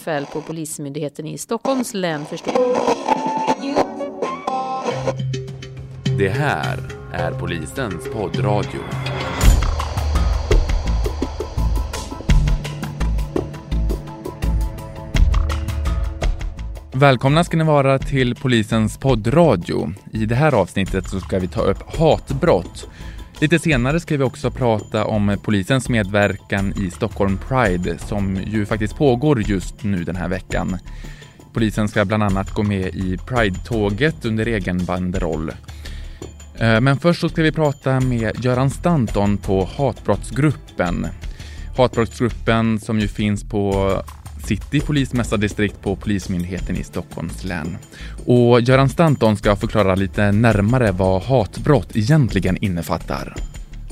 befäl på Polismyndigheten i Stockholms län förstod. Det här är polisens poddradio. Välkomna ska ni vara till polisens poddradio. I det här avsnittet så ska vi ta upp hatbrott. Lite senare ska vi också prata om polisens medverkan i Stockholm Pride som ju faktiskt pågår just nu den här veckan. Polisen ska bland annat gå med i Pride-tåget under egen banderoll. Eh, men först så ska vi prata med Göran Stanton på Hatbrottsgruppen. Hatbrottsgruppen som ju finns på City polismästardistrikt på Polismyndigheten i Stockholms län. Och Göran Stanton ska förklara lite närmare vad hatbrott egentligen innefattar.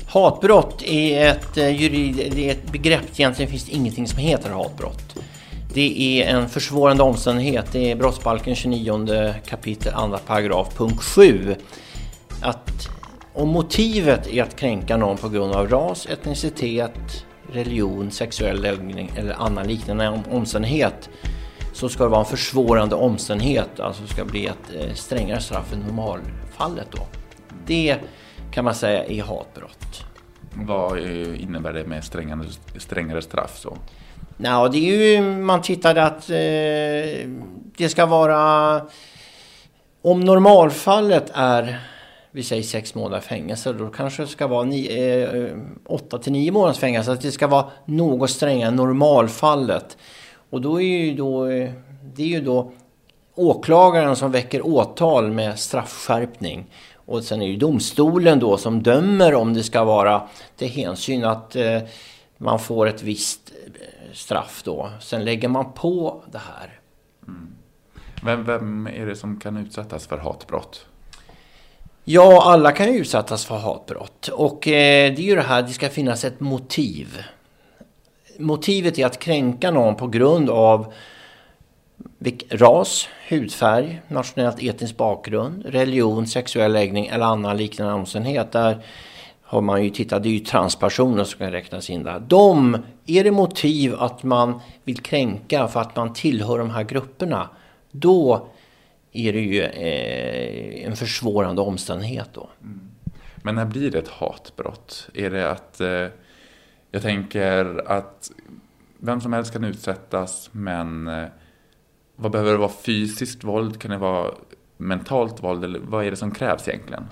Hatbrott är ett, eh, det är ett begrepp, egentligen finns det ingenting som heter hatbrott. Det är en försvårande omständighet, det är brottsbalken 29 kapitel 2 paragraf punkt 7. Att om motivet är att kränka någon på grund av ras, etnicitet, religion, sexuell läggning eller annan liknande omständighet så ska det vara en försvårande omständighet, alltså ska bli ett eh, strängare straff än normalfallet då. Det kan man säga är hatbrott. Vad eh, innebär det med strängare, strängare straff? Så? Ja, det är ju, man tittade att eh, det ska vara... Om normalfallet är, vi säger sex månader fängelse, då kanske det ska vara ni, eh, åtta till nio månaders fängelse. Att det ska vara något strängare än normalfallet. Och då är ju då, eh, det är ju då åklagaren som väcker åtal med straffskärpning. Och sen är det domstolen då som dömer om det ska vara till hänsyn att eh, man får ett visst eh, straff då. Sen lägger man på det här. Mm. Vem, vem är det som kan utsättas för hatbrott? Ja, alla kan ju utsättas för hatbrott. Och eh, det är ju det här, det ska finnas ett motiv. Motivet är att kränka någon på grund av ras, hudfärg, nationellt etnisk bakgrund, religion, sexuell läggning eller annan liknande omständighet. Där har man ju tittat, det är ju transpersoner som kan räknas in där. De, är det motiv att man vill kränka för att man tillhör de här grupperna, då är det ju eh, en försvårande omständighet då. Mm. Men när blir det ett hatbrott? Är det att, eh, jag tänker att vem som helst kan utsättas, men eh, vad behöver det vara fysiskt våld? Kan det vara mentalt våld? Eller vad är det som krävs egentligen?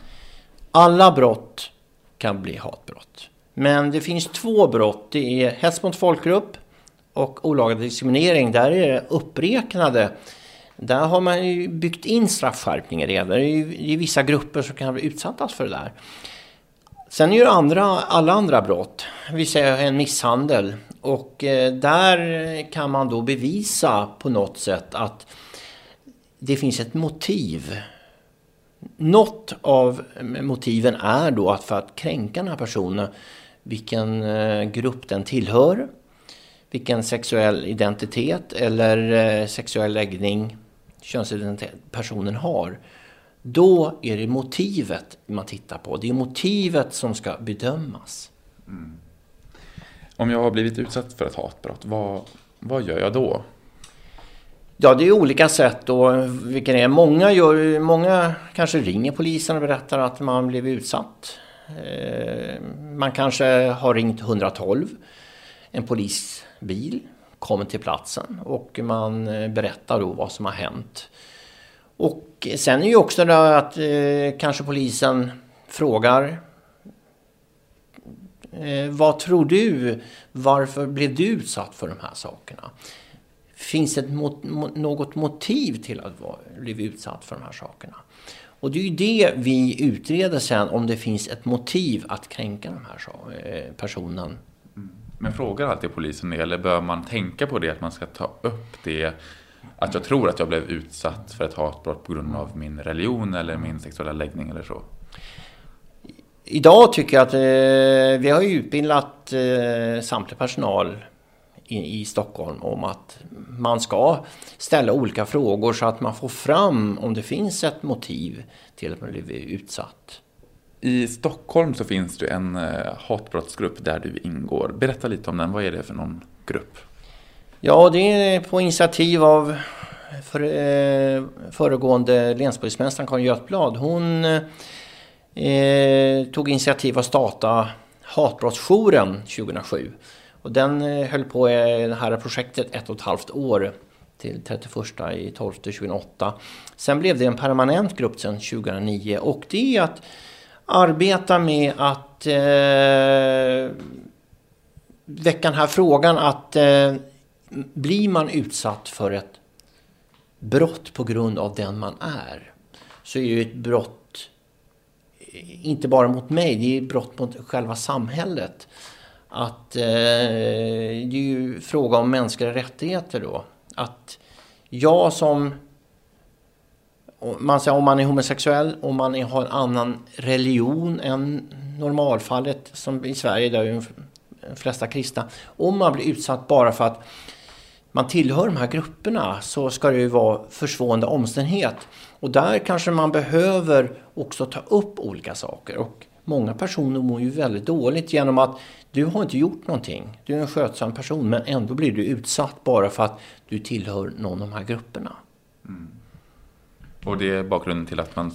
Alla brott kan bli hatbrott. Men det finns två brott. Det är hets mot folkgrupp och olaga diskriminering. Där är det uppräknade. Där har man ju byggt in straffskärpningar redan. Det är ju vissa grupper som kan bli utsatta för det där. Sen är det andra, alla andra brott. Vi säger en misshandel. Och eh, där kan man då bevisa på något sätt att det finns ett motiv något av motiven är då att för att kränka den här personen, vilken eh, grupp den tillhör, vilken sexuell identitet eller eh, sexuell läggning, könsidentitet personen har. Då är det motivet man tittar på. Det är motivet som ska bedömas. Mm. Om jag har blivit utsatt för ett hatbrott, vad, vad gör jag då? Ja, det är olika sätt då. Vilken är. Många, gör, många kanske ringer polisen och berättar att man blev utsatt. Eh, man kanske har ringt 112. En polisbil kommer till platsen och man eh, berättar då vad som har hänt. Och sen är ju också det att eh, kanske polisen frågar eh, vad tror du? Varför blev du utsatt för de här sakerna? Finns det mot, något motiv till att bli utsatt för de här sakerna? Och det är ju det vi utreder sen, om det finns ett motiv att kränka den här eh, personen. Men frågar alltid polisen det, eller bör man tänka på det, att man ska ta upp det? Att jag tror att jag blev utsatt för ett hatbrott på grund av min religion eller min sexuella läggning eller så? Idag tycker jag att eh, vi har utbildat eh, samtlig personal i, i Stockholm om att man ska ställa olika frågor så att man får fram om det finns ett motiv till att man blivit utsatt. I Stockholm så finns det en eh, hatbrottsgrupp där du ingår. Berätta lite om den. Vad är det för någon grupp? Ja, det är på initiativ av för, eh, föregående länspolismästaren Karin Götblad. Hon eh, eh tog initiativ att starta Hatbrottsjouren 2007. Och den eh, höll på i det här projektet ett och ett halvt år till 31 i 12 2008. Sen blev det en permanent grupp sedan 2009 och det är att arbeta med att eh, väcka den här frågan att eh, blir man utsatt för ett brott på grund av den man är så är ju ett brott inte bara mot mig, det är ett brott mot själva samhället. Att eh, det är ju fråga om mänskliga rättigheter då. Att jag som man säger om man är homosexuell, om man har en annan religion än normalfallet som i Sverige där är de flesta kristna. Om man blir utsatt bara för att man tillhör de här grupperna så ska det ju vara försvårande omständighet. Och där kanske man behöver också ta upp olika saker. Och många personer mår ju väldigt dåligt genom att du har inte gjort någonting. Du är en skötsam person men ändå blir du utsatt bara för att du tillhör någon av de här grupperna. Mm. Och det är bakgrunden till att man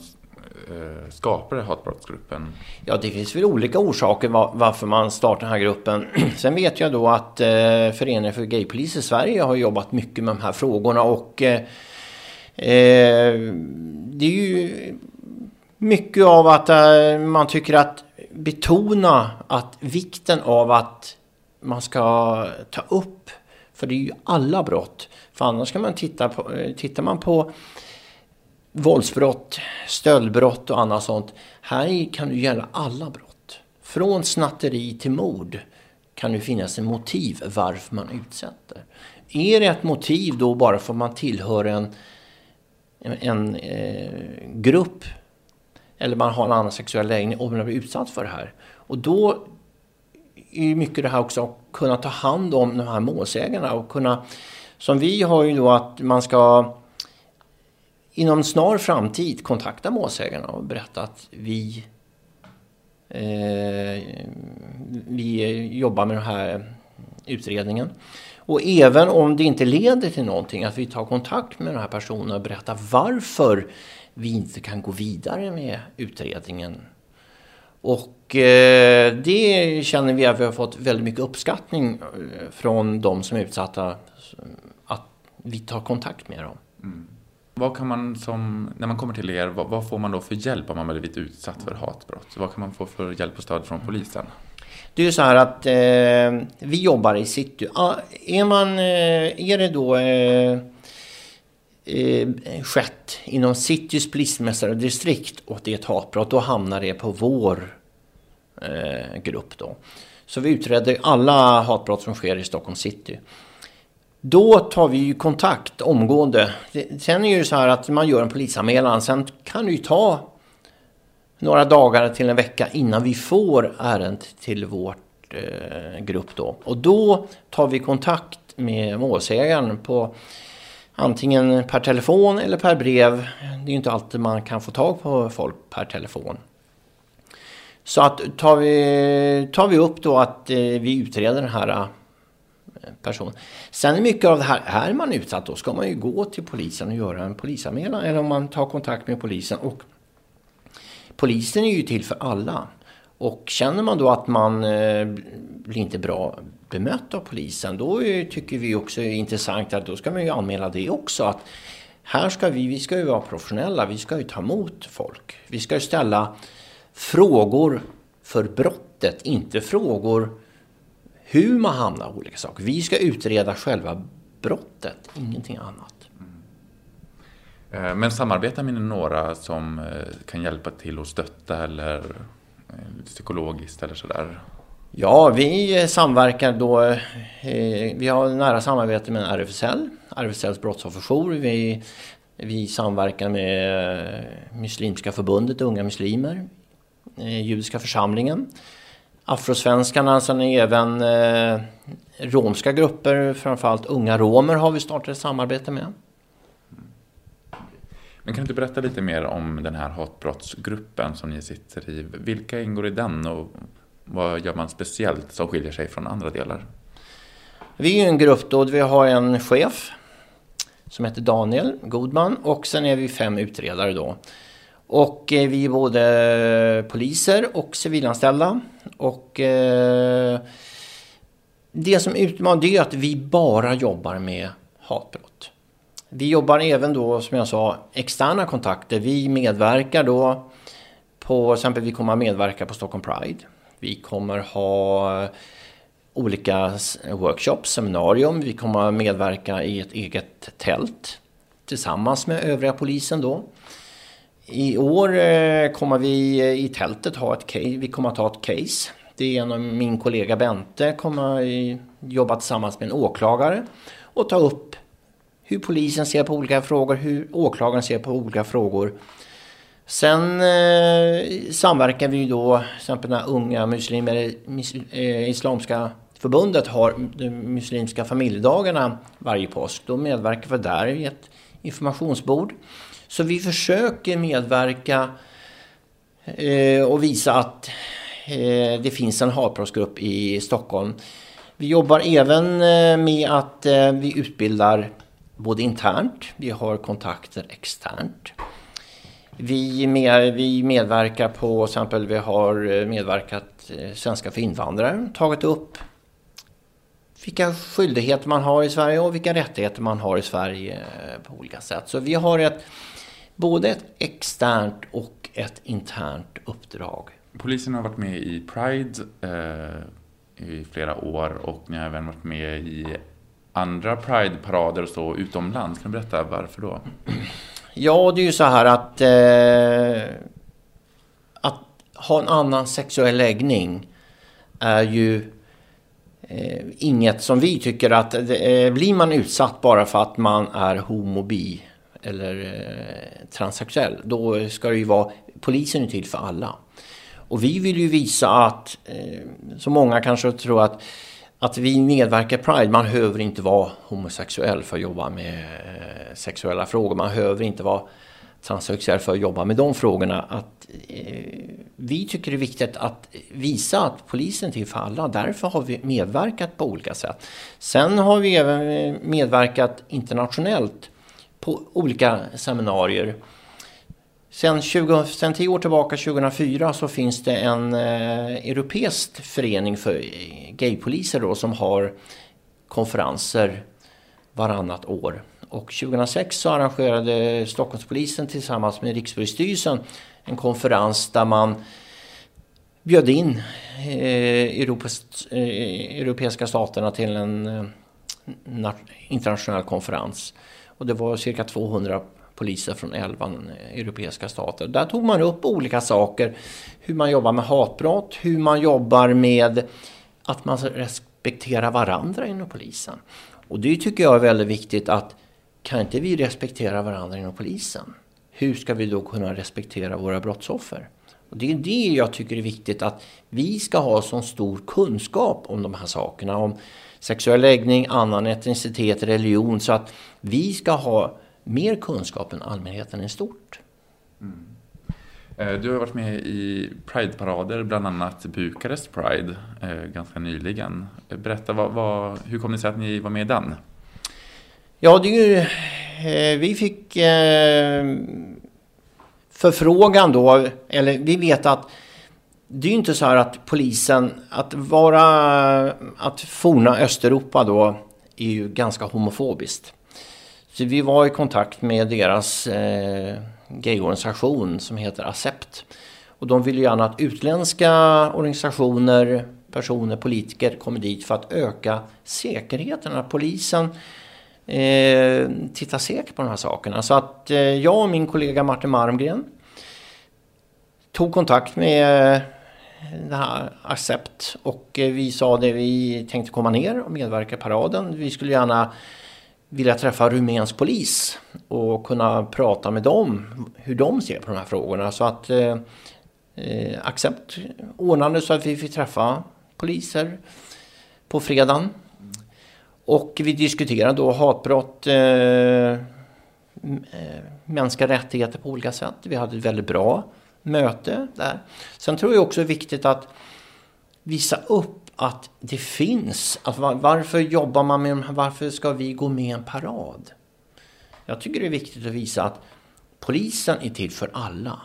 eh, skapade hatbrottsgruppen? Ja, det finns väl olika orsaker varför man startar den här gruppen. Sen vet jag då att eh, Föreningen för gaypolis i Sverige har jobbat mycket med de här frågorna och eh, eh det är ju mycket av att eh, man tycker att betona att vikten av att man ska ta upp, för det är ju alla brott. För annars kan man titta på, tittar man på våldsbrott, stöldbrott och annat sånt. Här kan det gälla alla brott. Från snatteri till mord kan det finnas en motiv varför man utsätter. Är det ett motiv då bara för att man tillhör en, en, en eh, grupp eller man har en annan sexuell läggning och man blir utsatt för det här. Och då är ju mycket det här också att kunna ta hand om de här målsägarna och kunna, som vi har ju då att man ska inom snar framtid kontakta målsägarna och berätta att vi, eh, vi jobbar med den här utredningen. Och även om det inte leder till någonting, att vi tar kontakt med den här personen och berättar varför vi inte kan gå vidare med utredningen. Och eh, det känner vi att vi har fått väldigt mycket uppskattning eh, från de som är utsatta, att vi tar kontakt med dem. Mm. Vad kan man som, när man kommer till er, vad, vad, får man då för hjälp om man blivit utsatt för hatbrott? Vad kan man få för hjälp och stöd från polisen? Det är ju så här att eh, vi jobbar i city. Ah, är, man, eh, är det då eh, eh, skett inom Citys polismästardistrikt och det är ett hatbrott, då hamnar det på vår eh, grupp då. Så vi utreder alla hatbrott som sker i Stockholm city. Då tar vi ju kontakt omgående. Sen är det ju så här att man gör en polisanmälan. Sen kan det ju ta några dagar till en vecka innan vi får ärendet till vårt eh, grupp då. Och då tar vi kontakt med målsägaren på antingen per telefon eller per brev. Det är ju inte alltid man kan få tag på folk per telefon. Så att tar vi, tar vi upp då att eh, vi utreder den här person. Sen mycket av det här, är man utsatt då ska man ju gå till polisen och göra en polisanmälan eller om man tar kontakt med polisen. Och polisen är ju till för alla. Och känner man då att man eh, blir inte bra bemött av polisen då är, tycker vi också är intressant att då ska man ju anmäla det också. Att här ska vi, vi ska ju vara professionella, vi ska ju ta emot folk. Vi ska ju ställa frågor för brottet, inte frågor hur man hamnar i olika saker. Vi ska utreda själva brottet, ingenting annat. Mm. Men samarbetar med några som eh, kan hjälpa till och stötta eller eh, psykologiskt eller sådär? Ja, vi samverkar då. Vi har nära samarbete med RFSL, RFSLs brottsofferjour. Vi, vi samverkar med Muslimska förbundet Unga Muslimer, Judiska församlingen afrosvenskarna, sen även eh, romska grupper, framförallt unga romer har vi startat ett samarbete med. Men kan du berätta lite mer om den här hatbrottsgruppen som ni sitter i? Vilka ingår i den och vad gör man speciellt som skiljer sig från andra delar? Vi är en grupp då, vi har en chef som heter Daniel Godman och sen är vi fem utredare då. Och eh, vi är både poliser och civilanställda. Och eh, det som utmanar det är att vi bara jobbar med hatbrott. Vi jobbar även då, som jag sa, externa kontakter. Vi medverkar då på, exempel vi kommer att medverka på Stockholm Pride. Vi kommer ha olika workshops, seminarium. Vi kommer att medverka i ett eget tält tillsammans med övriga polisen då. I år eh, kommer vi eh, i tältet ha ett case. Vi kommer att ha ett case. Det är en av min kollega Bente kommer att eh, jobba tillsammans med en åklagare och ta upp hur polisen ser på olika frågor, hur åklagaren ser på olika frågor. Sen eh, samverkar vi ju då, till exempel när unga muslimer, eh, Islamska förbundet har de muslimska familjedagarna varje påsk. Då medverkar vi där i ett informationsbord. Så vi försöker medverka eh, och visa att eh, det finns en hatbrottsgrupp i Stockholm. Vi jobbar även eh, med att eh, vi utbildar både internt, vi har kontakter externt. Vi, med, vi medverkar på, till exempel vi har eh, medverkat eh, Svenska för invandrare, tagit upp vilka skyldigheter man har i Sverige och vilka rättigheter man har i Sverige på olika sätt. Så vi har ett, både ett externt och ett internt uppdrag. Polisen har varit med i Pride eh, i flera år och ni har även varit med i andra Pride-parader och så utomlands. Kan du berätta varför då? Ja, det är ju så här att eh, att ha en annan sexuell läggning är ju eh, inget som vi tycker att eh, blir man utsatt bara för att man är homobi eller eh, transsexuell, då ska det ju vara, polisen är till för alla. Och vi vill ju visa att, eh, så många kanske tror att att vi medverkar i Pride, man behöver inte vara homosexuell för att jobba med eh, sexuella frågor. Man behöver inte vara transsexuell för att jobba med de frågorna. Att, eh, vi tycker det är viktigt att visa att polisen är till för alla. Därför har vi medverkat på olika sätt. Sen har vi även eh, medverkat internationellt på olika seminarier. Sen, 20, sen tio år tillbaka, 2004, så finns det en eh, europeisk förening för gaypoliser då, som har konferenser varannat år. Och 2006 så arrangerade Stockholmspolisen tillsammans med Rikspolisstyrelsen en konferens där man bjöd in eh, Europas, eh, europeiska staterna till en eh, internationell konferens. Och det var cirka 200 poliser från 11 eh, europeiska stater. Där tog man upp olika saker. Hur man jobbar med hatbrott, hur man jobbar med att man respekterar varandra inom polisen. Och det tycker jag är väldigt viktigt att kan inte vi respektera varandra inom polisen? Hur ska vi då kunna respektera våra brottsoffer? Och det är det jag tycker är viktigt att vi ska ha så stor kunskap om de här sakerna. Om sexuell läggning, annan etnicitet, religion. Så att vi ska ha mer kunskap än allmänheten i stort. Mm. Eh, du har varit med i Pride-parader, bland annat Bukarest Pride, eh, ganska nyligen. Berätta, vad, vad, hur kom det sig att ni var med i den? Ja, det är ju, eh, vi fick förfrågan då, eller vi vet att det är ju inte så här att polisen, att vara, att forna Östeuropa då är ju ganska homofobiskt. Så vi var i kontakt med deras eh, gayorganisation som heter Accept. Och de vill ju gärna att utländska organisationer, personer, politiker kommer dit för att öka säkerheten. Att polisen eh, tittar säkert på de här sakerna. Så att eh, jag och min kollega Martin Marmgren tog kontakt med den här Accept och eh, vi sa det vi tänkte komma ner och medverka i paraden. Vi skulle gärna vilja träffa rumänsk polis och kunna prata med dem hur de ser på de här frågorna. Så att eh, eh, Accept ordnade så att vi fick träffa poliser på fredagen. Och vi diskuterade då hatbrott, eh, eh mänskliga rättigheter på olika sätt. Vi hade ett väldigt bra möte där. Sen tror jag också det är viktigt att visa upp att det finns. Att varför jobbar man med Varför ska vi gå med i en parad? Jag tycker det är viktigt att visa att polisen är till för alla.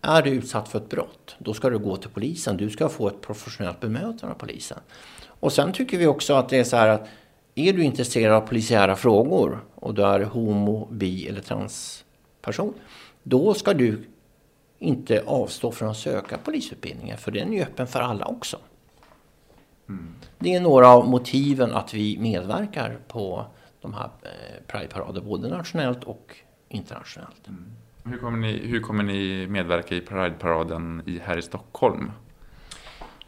Är du utsatt för ett brott, då ska du gå till polisen. Du ska få ett professionellt bemötande av polisen. Och sen tycker vi också att det är så här att är du intresserad av polisiära frågor och du är homo, bi eller transperson, då ska du inte avstå från att söka polisutbildningen, för den är öppen för alla också. Mm. Det är några av motiven att vi medverkar på de här eh, Pride-parader, både nationellt och internationellt. Mm. Hur, kommer ni, hur kommer ni medverka i Pride-paraden här i Stockholm?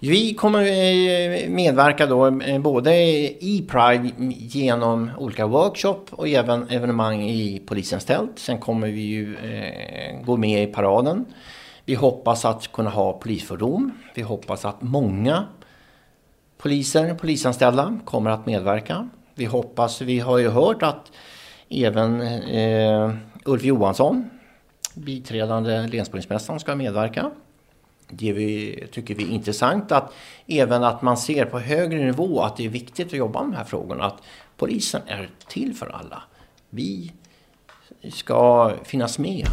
Vi kommer eh, medverka då eh, både i Pride genom olika workshop och även evenemang i polisens tält. Sen kommer vi ju eh, gå med i paraden. Vi hoppas att kunna ha polisfordon. Vi hoppas att många poliser, polisanställda kommer att medverka. Vi hoppas, vi har ju hört att även eh, Ulf Johansson, biträdande länspolismästaren, ska medverka. Det vi, tycker vi är intressant att även att man ser på högre nivå att det är viktigt att jobba med de här frågorna. Att polisen är till för alla. Vi ska finnas med.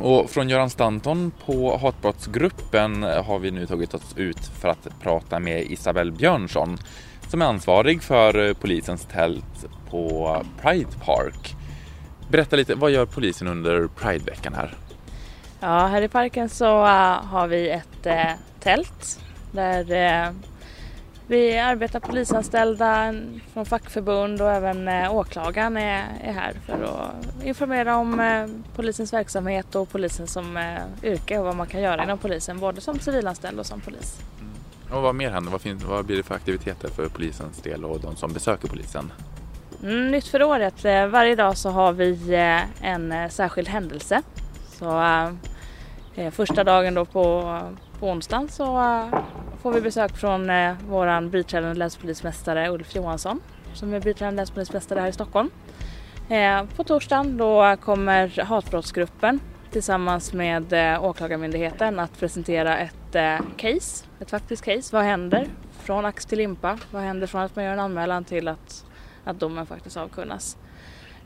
Och från Göran Stanton på Hatbrottsgruppen har vi nu tagit oss ut för att prata med Isabelle Björnsson som är ansvarig för polisens tält på Pride Park. Berätta lite, vad gör polisen under Prideveckan här? Ja, här i parken så uh, har vi ett uh, tält där uh, vi arbetar polisanställda från fackförbund och även eh, åklagaren är, är här för att informera om eh, polisens verksamhet och polisen som eh, yrke och vad man kan göra inom polisen, både som civilanställd och som polis. Mm. Och vad mer händer? Vad, finns, vad blir det för aktiviteter för polisens del och de som besöker polisen? Mm, nytt för året, eh, varje dag så har vi eh, en eh, särskild händelse. Så första dagen då på, på onsdagen så får vi besök från eh, biträdande länspolismästare Ulf Johansson som är biträdande länspolismästare här i Stockholm. Eh, på torsdagen då kommer hatbrottsgruppen tillsammans med eh, Åklagarmyndigheten att presentera ett eh, case, ett faktiskt case. Vad händer från ax till limpa? Vad händer från att man gör en anmälan till att, att domen faktiskt avkunnas?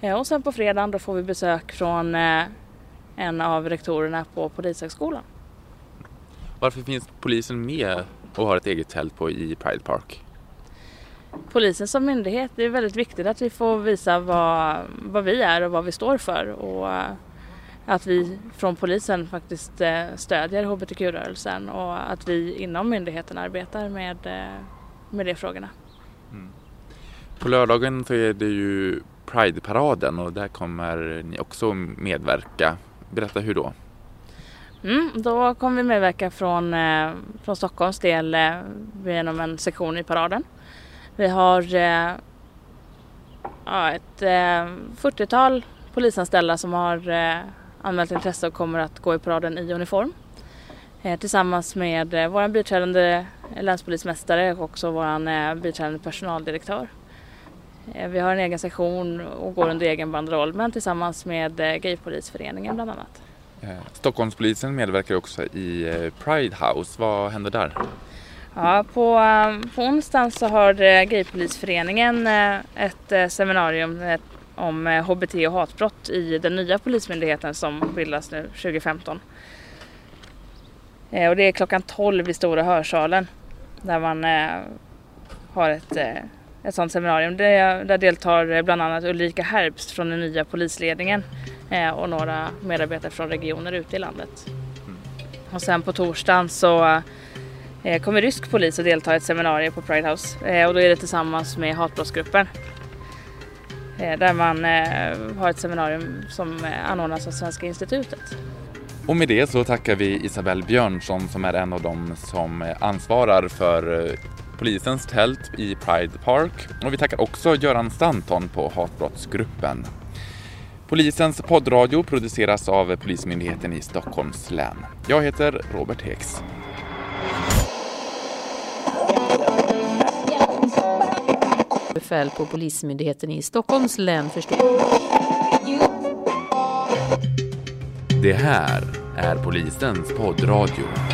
Eh, och sen på fredagen då får vi besök från eh, en av rektorerna på Polishögskolan. Varför finns polisen med och har ett eget tält på i Pride Park. Polisen som myndighet, det är väldigt viktigt att vi får visa vad, vad vi är och vad vi står för och eh, att vi från polisen faktiskt eh, stödjer hbtq-rörelsen och att vi inom myndigheten arbetar med, eh, med de frågorna. Mm. På lördagen så är det ju Pride-paraden och där kommer ni också medverka. Berätta hur då? Mm, då kommer vi medverka från, eh, från Stockholms del genom en sektion i paraden. Vi har ja, ett eh, 40-tal polisanställda som har anmält intresse och kommer att gå i paraden i uniform. Eh, tillsammans med eh, vår biträdande länspolismästare och också vår eh, biträdande personaldirektör. Eh, vi har en egen sektion och går under egen banderoll men tillsammans med eh, Gaypolisföreningen bland annat. Eh, Stockholmspolisen medverkar också i eh, Pride House. Vad händer där? Ja, på, eh, på onsdagen så har Gaypolisföreningen ett seminarium om HBT och hatbrott i den nya polismyndigheten som bildas nu 2015. Och det är klockan 12 i Stora hörsalen där man har ett, ett sådant seminarium. Där deltar bland annat Ulrika Herbst från den nya polisledningen Eh, och några medarbetare från regioner ute i landet. Mm. Och sen på torsdagen så eh, kommer rysk polis att delta i ett seminarium på Pride House eh, och då är det tillsammans med hatbrottsgruppen. Eh, där man eh, har ett seminarium som eh, anordnas av Svenska institutet. Och med det så tackar vi Isabelle Björnsson som är en av dem som ansvarar för polisens tält i Pride Park. Och vi tackar också Göran Stanton på hatbrottsgruppen. Polisens poddradio produceras av Polismyndigheten i Stockholms län. Jag heter Robert Hex. befäl på Polismyndigheten i Stockholms län förstod. Det här är polisens poddradio.